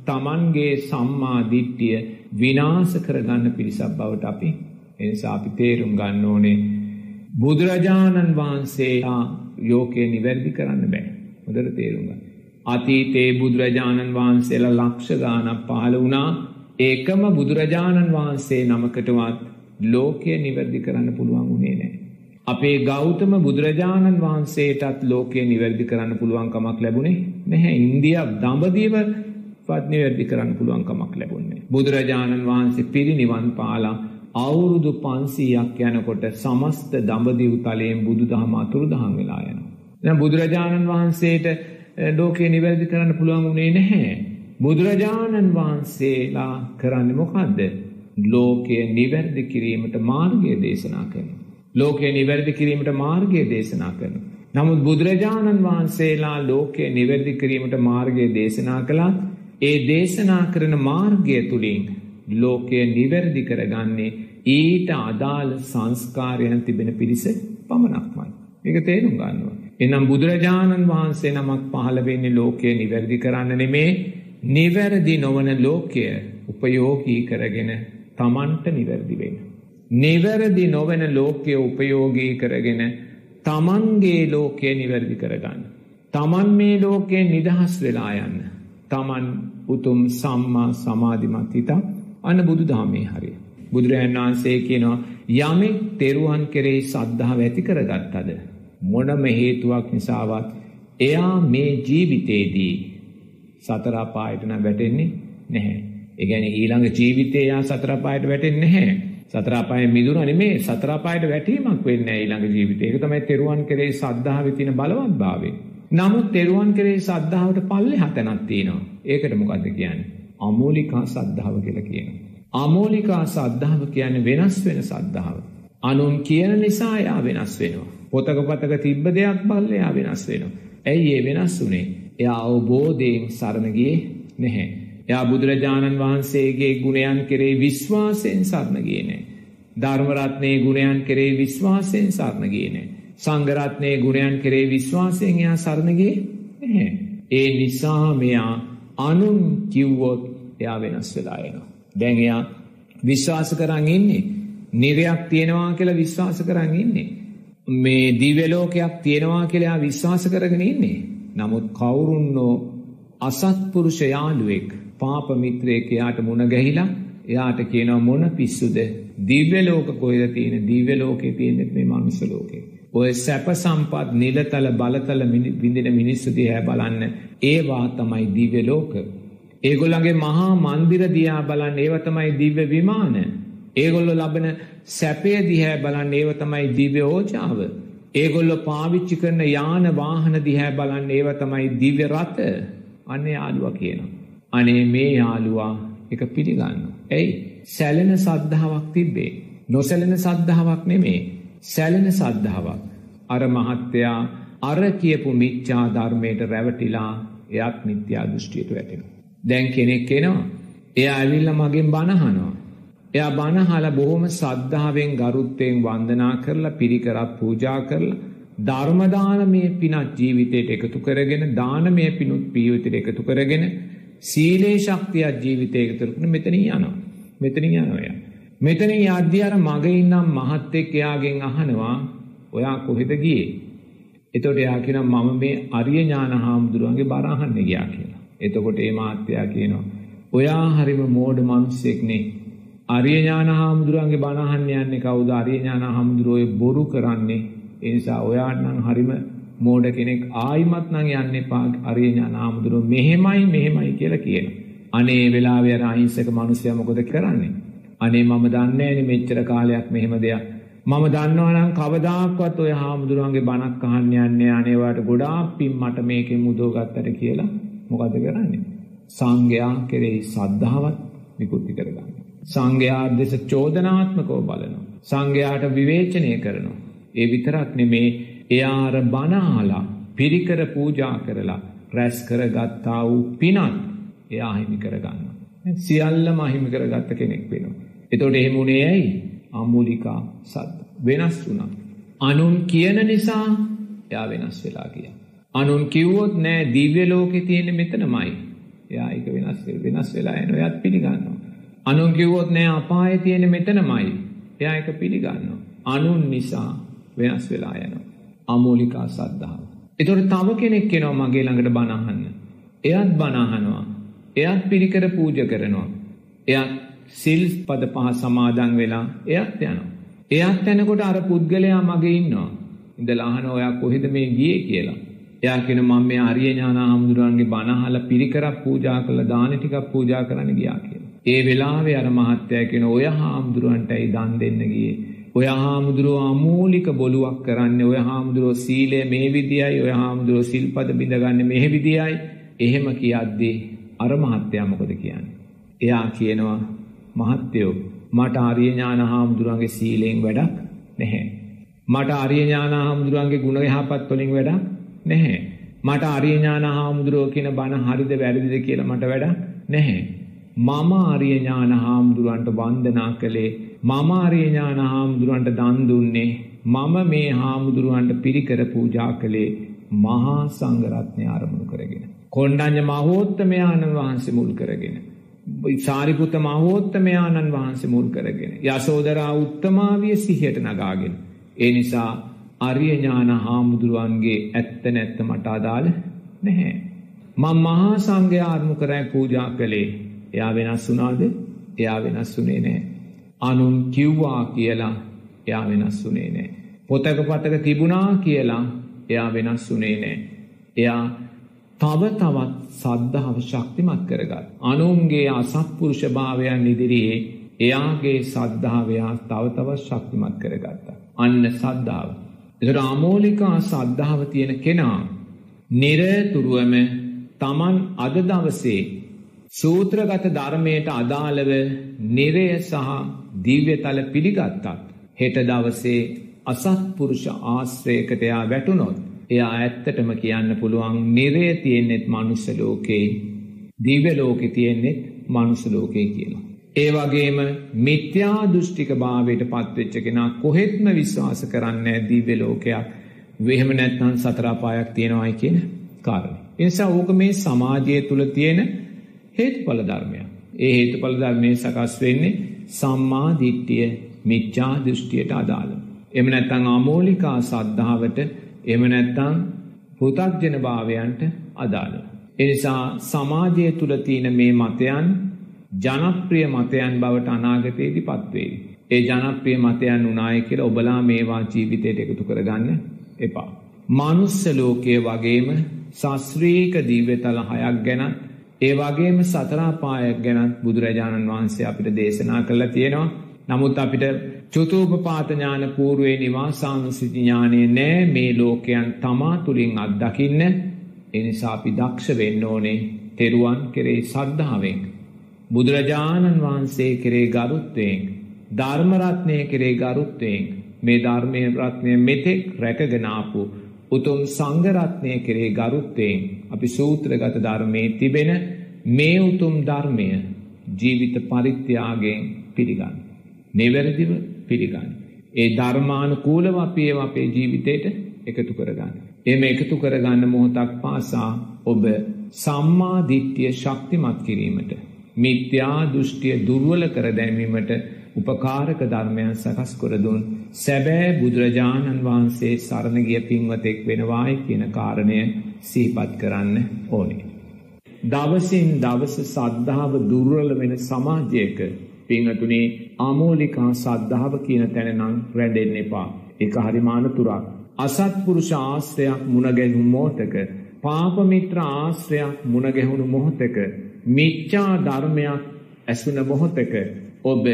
තමන්ගේ සම්මාධිට්ටිය විනාස කරගන්න පිරිසක් බවට අපි එනිසා අපි තේරුම් ගන්න ඕනේ බුදුරජාණන් වහන්සේ යෝකය නිවැරදි කරන්න බෑ හොදර තේරුම්ගන්න. අතීතේ බුදුරජාණන් වහන්සේලා ලක්ෂ ගානක් පහළ වුණා ඒකම බුදුරජාණන් වහන්සේ නමකටවත් ලෝකය නිවැරදි කරන්න පුළුවන් වුණේ නෑ. අපේ ගෞතම බුදුරජාණන් වහන්සේටත් ලෝකය නිවැරදි කරන්න පුළුවන්කමක් ලැබුණේ නැහැ ඉන්දිය දඹදීව පත් නිවැරදි කරන්න පුළුවන්කමක් ලැබුණේ. බුදුරජාණන් වහන්සේ පිරි නිවන් පාලා අවුරුදු පන්සීයක් යනකොට සමස්ත දඹදිව් තලයෙන් බුදු දහම අතුරු දහන් වෙලා යනවා. දැ බුදුරජාණන් වහන්සේට eh, ලෝකේ නිවැරදි කරන්න පුළුවන් වුණේ නැහැ. බුදුරජාණන් වහන්සේලා කරන්නේ මොකද්ද? ලෝකය නිවැරදි කිරීමට මාර්ගය දේශනා කරනවා. ලෝකය නිවැරදි කිරීමට මාර්ගය දේශනා කරනවා. නමුත් බුදුරජාණන් වහන්සේලා ලෝකය නිවැරදි කිරීමට මාර්ගය දේශනා කළත් ඒ දේශනා කරන මාර්ගය තුළින් ලෝකය නිවැරදි කරගන්නේ ඊට අදාළ සංස්කාරයන් තිබෙන පිරිස පමණක්මයි. එක තේරුම් ගන්නවා. එනම් බුදුරජාණන් වහන්සේ නමක් පහළ වෙන්නේ ලෝකය නිවැරදි කරන්න නෙමේ නිවැරදි නොවන ලෝකය උපයෝගී කරගෙන තමන්ට නිවැරදි වෙන. නිවැරදි නොවන ලෝකය උපයෝගී කරගෙන තමන්ගේ ලෝකය නිවැරදි කරගන්න. තමන් මේ ලෝකයෙන් නිදහස් වෙලා යන්න. තමන් උතුම් සම්මා සමාධිමත් හිතක් අන්න බුදු දහමේ හරිය. බුදුරජාන් වහන්සේ කියනවා යමෙක් තෙරුවන් කෙරෙහි සද්ධාව ඇති කරගත්තද. මොනම හේතුවක් නිසාවත් එයා මේ ජීවිතේදී සතරාපායටන වැටෙන්නේ නැහැ. ඒගැන ඊළඟ ජීවිතය යා සතරපායට වැටෙන්නේ නැහැ. සතරාපාය මිදුන නෙමේ සතරාපායට වැටීමක් වෙන්න ඊළඟ ජීවිතය. ඒක තමයි තෙරුවන් කෙරෙහි සද්ධාවේ තියෙන බලවත් භාවය. නමුත් තෙරුවන් කෙරෙහි සද්ධාවට පල්ලෙහා තැනක් තියෙනවා. ඒකට මොකද්ද කියන්නේ? අමෝලිකා සද්ධාව කියලා කියනවා. අමෝලිකා සද්ධාව කියන්නේ වෙනස් වෙන සද්ධාව. අනුන් කියන නිසා එයා වෙනස් වෙනවා. පොතක පතක තිබ්බ දෙයක් බලලා එයා වෙනස් වෙනවා. ඇයි ඒ වෙනස් වුනේ? එයා අවබෝධයෙන් සරණ ගියේ නැහැ. එයා බුදුරජාණන් වහන්සේගේ ගුණයන් කෙරෙහි විශ්වාසයෙන් සරණ ගියේ නැහැ. ධර්මරත්නයේ ගුණයන් කෙරෙහි විශ්වාසයෙන් සරණ ගියේ නැහැ. සංඝරත්නයේ ගුණයන් කෙරෙහි විශ්වාසයෙන් එයා සරණ ගියේ නැහැ. ඒ නිසා මෙයා අනුන් කිව්වොත් එයා වෙනස් වෙලා එනවා. දැන් එයා විශ්වාස කරන් ඉන්නේ. නිරයක් තියෙනවා කියලා විශ්වාස කරන් ඉන්නේ. මේ දිව්‍ය ලෝකයක් තියෙනවා කියලා විශ්වාස කරගෙන ඉන්නේ. නමුත් කවුරුන්නෝ අසත්පුරුෂ යාළුවෙක් පාප මිත්‍රයෙක් එයාට මුණ ගැහිලා එයාට කියනවා මොන පිස්සුද දිව්‍ය ලෝක කොහෙද තියෙන දිව්‍ය ලෝකේ තියෙන්නේ මේ මනුස්ස ලෝකේ. ඔය සැප සම්පත් නිලතල බලතල විඳින මිනිස්සු දිහා බලන්න ඒවා තමයි දිව්‍ය ලෝක. ඒගොල්ලන්ගේ මහා මන්දිර දිහා බලන්න ඒව තමයි දිව්‍ය විමාන. ඒගොල්ලෝ ලබන සැපය දිහා බලන්න ඒව තමයි දිව්‍ය ඕජාව. ඒගොල්ලෝ පාවිච්චි කරන යාන වාහන දිහා බලන්න ඒව තමයි දිව්‍ය රථ. අන්න යාළුවා කියනවා. අනේ මේ යාළුවා එක පිළිගන්න. ඇයි සැලෙන සද්ධාවක් තිබ්බේ. නොසැලෙන සද්ධාවක් නෙමේ. සැලෙන සද්ධාවක්. අර මහත්තයා අර කියපු මිච්චා ධර්මයට රැවටිලා එයත් මිත්‍යා දෘෂ්ටියට වැටෙන. දැන් කෙනෙක් එනවා. එයා ඇවිල්ල මගෙන් බණහනවා. එයා බණහල බොහොම සද්ධාවෙන් ගරුත්තයෙන් වන්දනා කරලා පිරිකරත් පූජා කරලා ධර්මදානමය පිනත් ජීවිතයට එකතු කරගෙන දානමය පිනුත් පීවිතයට එකතු කරගෙන සීලේ ශක්තියක් ජීවිතය එකතුරකන මෙතන යනවා. මෙතන යනොය. මෙතන අධ්‍ය අර මග ඉන්නම් මහත්තෙක් එයාගෙන් අහනවා ඔයා කොහෙද ගියේ. එතොට එයා කියන මම මේ අරිය ඥාන හාමුදුරුවන්ගේ බරහන්න ගයා කියලා. එතකොට ඒ මාත්‍යයා කියනවා. ඔයා හරිම මෝඩ මනුස්සෙක්නේ අරිය ඥාන හාමුදුරුවන්ගේ බණහන්න යන්නේ කවුද අරිය ඥාන හාමුදුරුවෝ බොරු කරන්නේ ඒ නිසා ඔයාට නම් හරිම මෝඩ කෙනෙක් ආයිමත් නම් යන්න එපා අරිය ඥාන හාමුදුරුවෝ මෙහෙමයි මෙහෙමයි කියලා කියනවා. අනේ වෙලාවේ අර අහිංසක මිනිස්සයා මොකද කරන්නේ? අනේ මම දන්නේ නැනේ මෙච්චර කාලයක් මෙහෙම දෙයක්. මම දන්නවා නම් කවදාක්වත් ඔය හාමුදුරුවන්ගේ බණක් අහන්න යන්නේ අනේ වාට ගොඩාක් පින් මට මේකෙන් මුදව ගත්තට කියලා මොකද කරන්නේ? සංඝයා කෙරෙහි සද්ධාවත් විකෘති කරගන්න. සංඝයා දෙස චෝදනාත්මකව බලනවා. සංඝයාට විවේචනය කරනවා. ඒ විතරක් නෙමේ එයාර බනහලා පිරිකර පූජා කරලා රැස් කරගත්තා වූ පිනත් එයා අහිමි කරගන්න. සියල්ලම අහිමි කරගත්ත කෙනෙක් වෙනවා. එතොට එහෙමුණේ ඇයි අම්මුලිකා සද්ද වෙනස් වුණා. අනුන් කියන නිසා එයා වෙනස් වෙලා කිය. අනුන් කිව්වොත් නෑ දිව්‍ය ලෝකෙ තියෙන මෙතනමයි. එයා එක වෙනස් වෙනස් වෙලා එන ඔයත් පිළිගන්නවා. අනුන් කිව්වොත් නෑ අපාය තියෙන මෙතනමයි. එයා එක පිළිගන්නවා. අනුන් නිසා වෙනස් වෙලා යනවා. අමූලිකා සද්ධාව. එතොට තව කෙනෙක් කෙනවා මගේ ළඟට බණහන්න. එයත් බණහනවා. එයත් පිරිකර පූජ කරනවා. එයත් සිල් පද පහ සමාදන් වෙලා එයත් යනවා. එයත් යැනකොට අර පුද්ගලයා මගේ ඉන්නවා. ඉඳලාහන ඔයා කොහෙද මේ ගිය කියලා. එයා කෙන මම මේ අරිය ඥාන හාමුදුරුවන්ගේ බණහල පිරිකරක් පූජා කළ දාන ටිකක් පූජා කරන්න ගියා කියලා. ඒ වෙලාවේ අර මහත්තයා කෙන ඔය හාමුදුරුවන්ටයි දන් දෙන්න ගියේ. ඔය හාමුදුරුව අමූලික බොලුවක් කරන්න ඔය හාමුදුරුව සීලය මේ විදියයි ඔය හාමුදුරුව සිල්පද බිඳගන්න මෙහෙ විදියයි එහෙම කියද්දී අර මහත්තයාමකොද කියන්නේ. එයා කියනවා මහත්තයෝ මට ආරිය ඥාන හාමුදුරුවන්ගේ සීලයෙන් වැඩක් නැහැ. මට ආරිය ඥාන හාමුදුරුවන්ගේ ගුණ යහපත් වලින් වැඩක් නැහැ. මට ආරිය ඥාන හාමුදුරුවෝ කියන බණ හරිද වැරදිද කියලා මට වැඩක් නැහැ. මම ආරිය ඥාන හාමුදුරුවන්ට වන්දනා කළේ මම ආරිය ඥාන හාමුදුරුවන්ට දන් දුන්නේ මම මේ හාමුදුරුවන්ට පිරිකර පූජා කළේ මහා සංඝරත්නය ආරමුණු කරගෙන. කොණ්ඩඤ්ඤ මහෝත්තමයාණන් වහන්සේ මුල් කරගෙන. සාරිපුත්ත මහෝත්තමයාණන් වහන්සේ මුල් කරගෙන. යසෝදරා උත්තමාවිය සිහියට නගාගෙන. ඒ නිසා අරිය ඥාන හාමුදුරුවන්ගේ ඇත්ත නැත්ත මට අදාළ නැහැ. මං මහා සංඝයා ආරමුණු කරයි පූජා කළේ. එයා වෙනස් වුණාද? එයා වෙනස් වුණේ නැහැ. අනුන් කිව්වා කියලා එයා වෙනස් වුණේ නැහැ. පොතක පතක තිබුණා කියලා එයා වෙනස් වුණේ නැහැ. එයා තව තවත් සද්ධාව ශක්තිමත් කරගත්. අනුන්ගේ අසත්පුරුෂ භාවයන් ඉදිරියේ එයාගේ සද්ධාවයා තව තවත් ශක්තිමත් කරගත්තා. අන්න සද්ධාව. එතකොට අමෝලිකා සද්ධාව තියෙන කෙනා නිරතුරුවම Taman අද දවසේ සූත්‍රගත ධර්මයට අදාළව නිරය සහ දිව්‍යතල පිළිගත්තත් හෙට දවසේ අසත්පුරුෂ ආශ්‍රයකට එයා වැටුනොත් එයා ඇත්තටම කියන්න පුළුවන් නිරය තියෙන්නෙත් මනුස්ස ලෝකේ දිව්‍ය ලෝකෙ තියෙන්නෙත් මනුස්ස ලෝකේ කියලා. ඒ වගේම මිත්‍යා දෘෂ්ටික භාවයට පත්වෙච්ච කෙනා කොහෙත්ම විශ්වාස කරන්නේ දිව්‍ය ලෝකයක් වෙහෙම නැත්නම් සතර අපායක් තියෙනවායි කියන කාරණේ. ඒ නිසා ඕක මේ සමාජය තුල තියෙන හේතුඵල ධර්මයක්. ඒ හේතුඵල ධර්මයේ සකස් වෙන්නේ සම්මා දිට්ඨිය මිච්ඡා දෘෂ්ටියට අදාළව. එහෙම නැත්නම් අමෝලිකා සද්ධාවට එහෙම නැත්නම් පෘථග්ජන භාවයන්ට අදාළව. ඒ නිසා සමාජය තුල තියෙන මේ මතයන් ජනප්‍රිය මතයන් බවට අනාගතයේදී පත්වේවි. ඒ ජනප්‍රිය මතයන් උනාය කියලා ඔබලා මේවා ජීවිතයට එකතු කරගන්න එපා. මනුස්ස ලෝකයේ වගේම ශාස්ත්‍රීයක දිව්‍යතල හයක් ගැන ඒ වගේම සතර පායක් ගැන බුදුරජාණන් වහන්සේ අපිට දේශනා කළා තියෙනවා. නමුත් අපිට චතුූපපාත ඥාන పూర్වේ නිවාසානුසුති ඥානය නෑ මේ ලෝකයන් තමා තුලින් අත්දකින්න. ඒ නිසා අපි දක්ෂ වෙන්න ඕනේ තෙරුවන් කෙරෙහි සද්ධාවෙන්. බුදුරජාණන් වහන්සේ කෙරේ ගරුත්වයෙන් ධර්මරත්නය කෙරේ ගරුත්වයෙන් මේ ධර්මය රත්නය මෙතෙක් රැකගෙනාපු උතුම් සංගරත්නය කෙරේ ගරුත්වයෙන් අපි සූත්‍රගත ධර්මයේ තිබෙන මේ උතුම් ධර්මය ජීවිත පරිත්‍යාගෙන් පිළිගන්න. නිවැරදිව පිළිගන්න. ඒ ධර්මානුකූලව අපි ඒවා අපේ ජීවිතයට එකතු කරගන්න. එම එකතු කරගන්න මොහොතක් පාසා ඔබ සම්මා දිට්ඨිය ශක්තිමත් කිරීමට මිත්‍යා දෘෂ්ටිය දුර්වල කර දැමීමට උපකාරක ධර්මයන් සකස් කර දුන් සැබෑ බුදුරජාණන් වහන්සේ සරණ ගිය පින්වතෙක් වෙනවායි කියන කාරණය සිහිපත් කරන්න ඕනේ. දවසින් දවස සද්ධාව දුර්වල වෙන සමාජයක පිංහතුනේ ආමෝලිකා සද්ධාව කියන තැන නම් රැඩෙන්න එපා. එක හරිමාන තුරක්. අසත්පුරුෂ ආශ්‍රයක් මුණගැහුම් මෝතක පාපමිත්‍ර ආශ්‍රයක් මුණගැහුණු මොහොතක මිච්චා ධර්මයක් ඇසුන මොහොතක ඔබ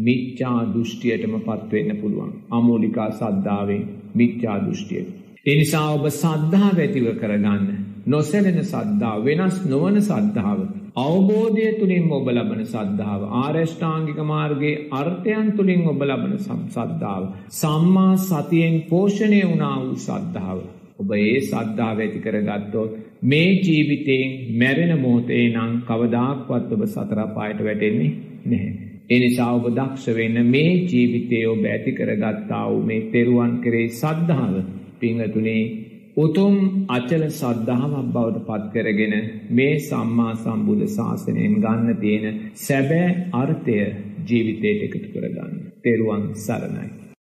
මිච්චා දෘෂ්ටියටම පත්වෙන්න පුළුවන්. අමෝලිකා සද්ධාවෙන් මිච්චා දෘෂ්ටියට. එනිසා ඔබ සද්ධාව ඇතිව කරගන්න. නොසැලෙන සද්ධාව වෙනස් නොවන සද්ධාව අවබෝධය තුළින් ඔබ ලබන සද්ධාව ආරෂ්ඨාංගික මාර්ගයේ අර්ථයන් තුළින් ඔබ ලබන සද්ධාව සම්මා සතියෙන් පෝෂණය වුණා වූ සද්ධාව ඔබ ඒ සද්ධාව ඇති කරගත්තොත් මේ ජීවිතයෙන් මැරෙන මොහොතේ නම් කවදාක්වත් ඔබ සතර පායට වැටෙන්නේ නැහැ එනිසා ඔබ දක්ෂ වෙන්න මේ ජීවිතයේ ඔබ ඇති කරගත්තා වූ මේ තෙරුවන් කෙරෙහි සද්ධාව පිංගතුනේ උතුම් අචල සද්ධාවක් බවට පත්කරගෙන මේ සම්මා සම්බුද්ධ ශාසනයෙන් ගන්න තියෙන සැබෑ අර්ථය ජීවිතයට එකතු කරගන්න. තෙරුවන් සරණයි.